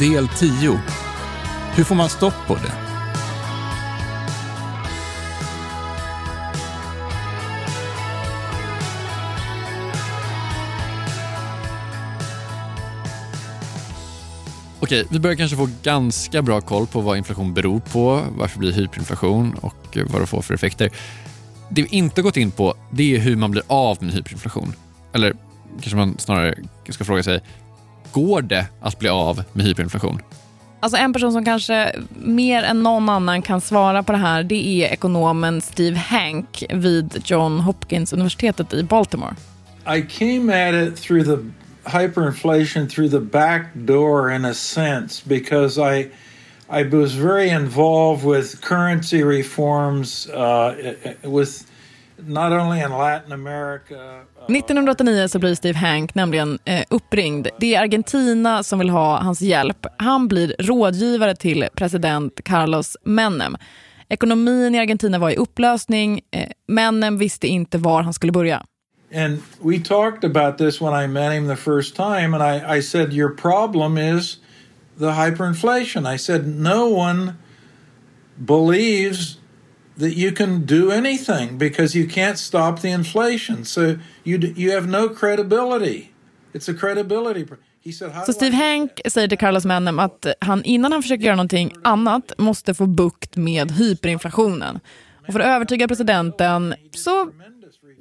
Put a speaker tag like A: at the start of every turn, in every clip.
A: Del 10. Hur får man stopp på det? Okej, vi börjar kanske få ganska bra koll på vad inflation beror på, varför det blir hyperinflation och vad det får för effekter. Det vi inte gått in på, det är hur man blir av med hyperinflation. Eller kanske man snarare ska fråga sig, går det att bli av med hyperinflation?
B: Alltså en person som kanske mer än någon annan kan svara på det här det är ekonomen Steve Hank vid John Hopkins universitetet i Baltimore.
C: I came at it through the hyperinflation through the back door in a sense because I I was very involved with currency reforms uh, with not only in Latin America.
B: 1989 uh, så blir Steve Hank nämligen eh, uppringd. Det är Argentina som vill ha hans hjälp. Han blir rådgivare till president Carlos Menem. Ekonomin i Argentina var i upplösning. Eh, Menem visste inte var han skulle börja.
C: And we talked about this when I met him the first time, and I, I said, Your problem is the hyperinflation. I said, No one believes that you can do anything because you can't stop the inflation. So you, you have no credibility. It's a credibility.
B: Så Steve Hank säger till Carlos Menem att han innan han försöker göra någonting annat måste få bukt med hyperinflationen. Och för att övertyga presidenten så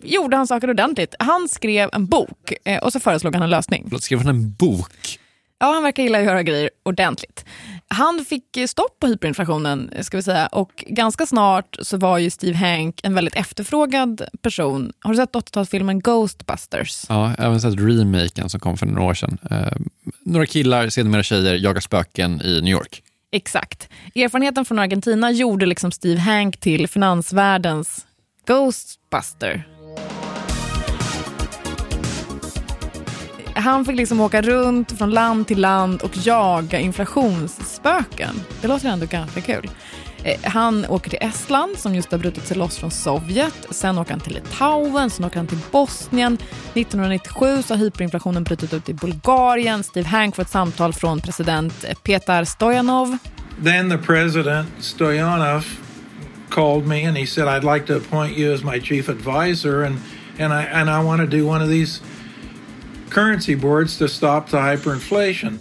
B: gjorde han saker ordentligt. Han skrev en bok eh, och så föreslog han en lösning.
A: Skrev han en bok?
B: Ja, han verkar gilla att göra grejer ordentligt. Han fick stopp på hyperinflationen ska vi säga och ganska snart så var ju Steve Hank en väldigt efterfrågad person. Har du sett 80-talsfilmen Ghostbusters?
A: Ja, jag har även sett remaken som kom för några år sedan. Eh, några killar, sedermera tjejer, jagar spöken i New York.
B: Exakt. Erfarenheten från Argentina gjorde liksom Steve Hank till finansvärldens Ghostbuster. Han fick liksom åka runt från land till land och jaga inflationsspöken. Det låter ändå ganska kul. Eh, han åker till Estland som just har brutit sig loss från Sovjet. Sen åker han till Litauen, sen åker han till Bosnien. 1997 så har hyperinflationen brutit ut i Bulgarien. Steve Hank får ett samtal från president Petar Stojanov.
C: Then the president Stoyanov called me and he said I'd like to appoint you as my chief advisor and and I and I want to do one of these currency boards to stop the hyperinflation.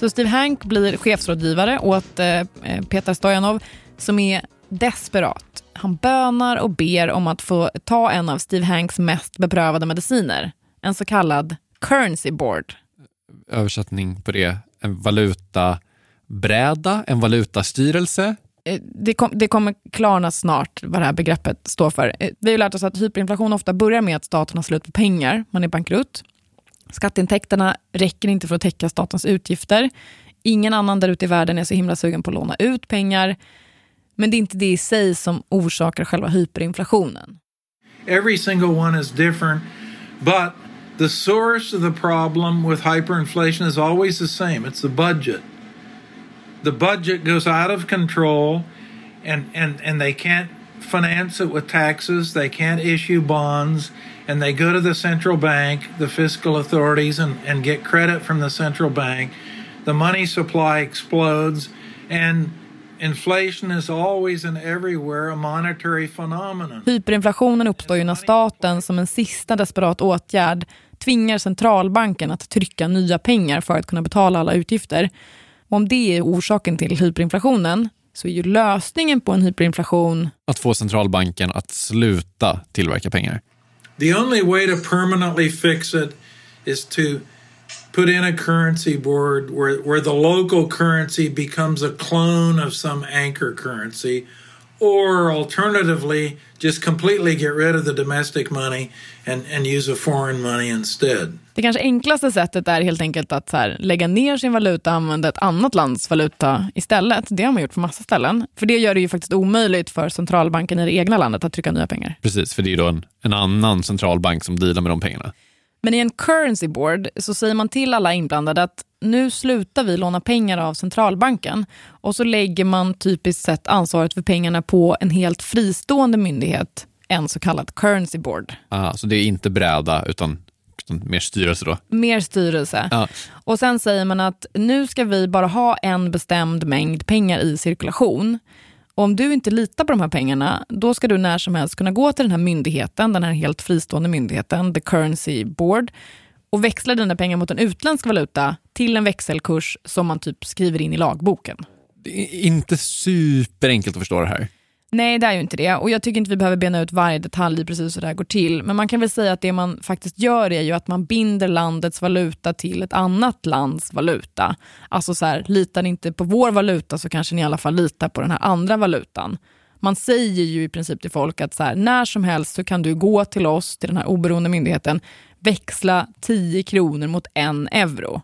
B: Så Steve Hank blir chefsrådgivare åt eh, Peter Stojanov som är desperat. Han bönar och ber om att få ta en av Steve Hanks mest beprövade mediciner, en så kallad currency board.
A: Översättning på det, en valutabräda, en valutastyrelse?
B: Eh, det, kom, det, kommer klarna snart vad det här begreppet står för. Eh, vi har lärt oss att hyperinflation ofta börjar med att staten har slut på pengar, man är bankrutt. Skatteintäkterna räcker inte för att täcka statens utgifter. Ingen annan där ute i världen är så himla sugen på att låna ut pengar. Men det är inte det i sig som orsakar själva hyperinflationen.
C: Every single one is different, but the source of the problem with hyperinflation is always the same. It's the budget. The budget goes out of control and, and, and they can't finance it with taxes, they can't issue bonds, and they go to the central bank, the fiscal authorities, and, and get credit from the central bank. The money supply explodes, and inflation is always and everywhere a monetary phenomenon.
B: Hyperinflationen uppstår ju när staten som en sista desperat åtgärd tvingar centralbanken att trycka nya pengar för att kunna betala alla utgifter. Och om det är orsaken till hyperinflationen så är ju lösningen på en hyperinflation
A: att få centralbanken att sluta tillverka pengar.
C: The only way to permanently fix it is to put in a currency board where, where the local currency becomes a clone of some anchor currency, or alternatively, just completely get rid of the domestic money and, and use a foreign money instead.
B: Det kanske enklaste sättet är helt enkelt att här, lägga ner sin valuta och använda ett annat lands valuta istället. Det har man gjort på massa ställen. För det gör det ju faktiskt omöjligt för centralbanken i det egna landet att trycka nya pengar.
A: Precis, för det är då en, en annan centralbank som dealar med de pengarna.
B: Men i en currency board så säger man till alla inblandade att nu slutar vi låna pengar av centralbanken och så lägger man typiskt sett ansvaret för pengarna på en helt fristående myndighet, en så kallad currency board.
A: Ah, så det är inte bräda utan mer styrelse då.
B: Mer styrelse.
A: Ja.
B: Och sen säger man att nu ska vi bara ha en bestämd mängd pengar i cirkulation. Och om du inte litar på de här pengarna, då ska du när som helst kunna gå till den här myndigheten, den här helt fristående myndigheten, the currency board, och växla dina pengar mot en utländsk valuta till en växelkurs som man typ skriver in i lagboken.
A: Det är inte superenkelt att förstå det här.
B: Nej, det är ju inte det. Och jag tycker inte vi behöver bena ut varje detalj i precis hur det här går till. Men man kan väl säga att det man faktiskt gör är ju att man binder landets valuta till ett annat lands valuta. Alltså så här, litar ni inte på vår valuta så kanske ni i alla fall litar på den här andra valutan. Man säger ju i princip till folk att så här, när som helst så kan du gå till oss, till den här oberoende myndigheten, växla 10 kronor mot en euro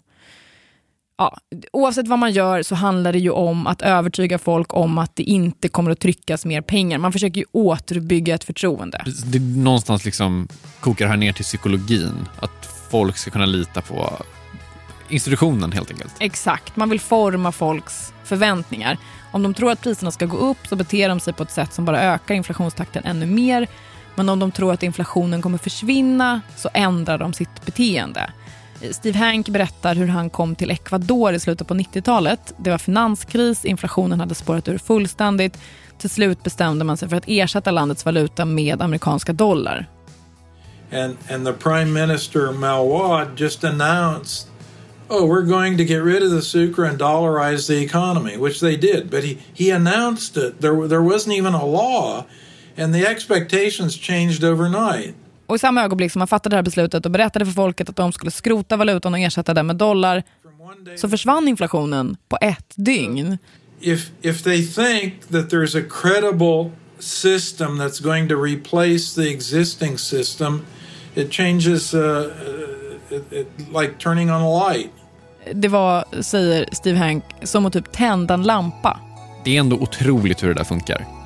B: ja, oavsett vad man gör så handlar det ju om att övertyga folk om att det inte kommer att tryckas mer pengar. Man försöker ju återbygga ett förtroende.
A: Det någonstans liksom kokar här ner till psykologin. Att folk ska kunna lita på institutionen helt enkelt.
B: Exakt, man vill forma folks förväntningar. Om de tror att priserna ska gå upp så beter de sig på ett sätt som bara ökar inflationstakten ännu mer. Men om de tror att inflationen kommer försvinna så ändrar de sitt beteende. Steve Hank berättar hur han kom till Ecuador i slutet på 90-talet. Det var finanskris, inflationen hade spårat ur fullständigt. Till slut bestämde man sig för att ersätta landets valuta med amerikanska dollar.
C: And, and the prime minister Malwad just announced oh, we're going to get rid of the sucre and dollarize the economy, which they did. But he, he announced it. There, there wasn't even a law, and the expectations changed overnight.
B: Och i samma ögonblick som man fattade det här beslutet och berättade för folket att de skulle skrota valutan och ersätta den med dollar så försvann inflationen på ett dygn.
C: If, if they think that there's a credible system that's going to replace the existing system, it changes uh, uh it, it, like turning on a light.
B: Det var, säger Steve Hank, som att typ tända en lampa.
A: Det är ändå otroligt hur det där funkar.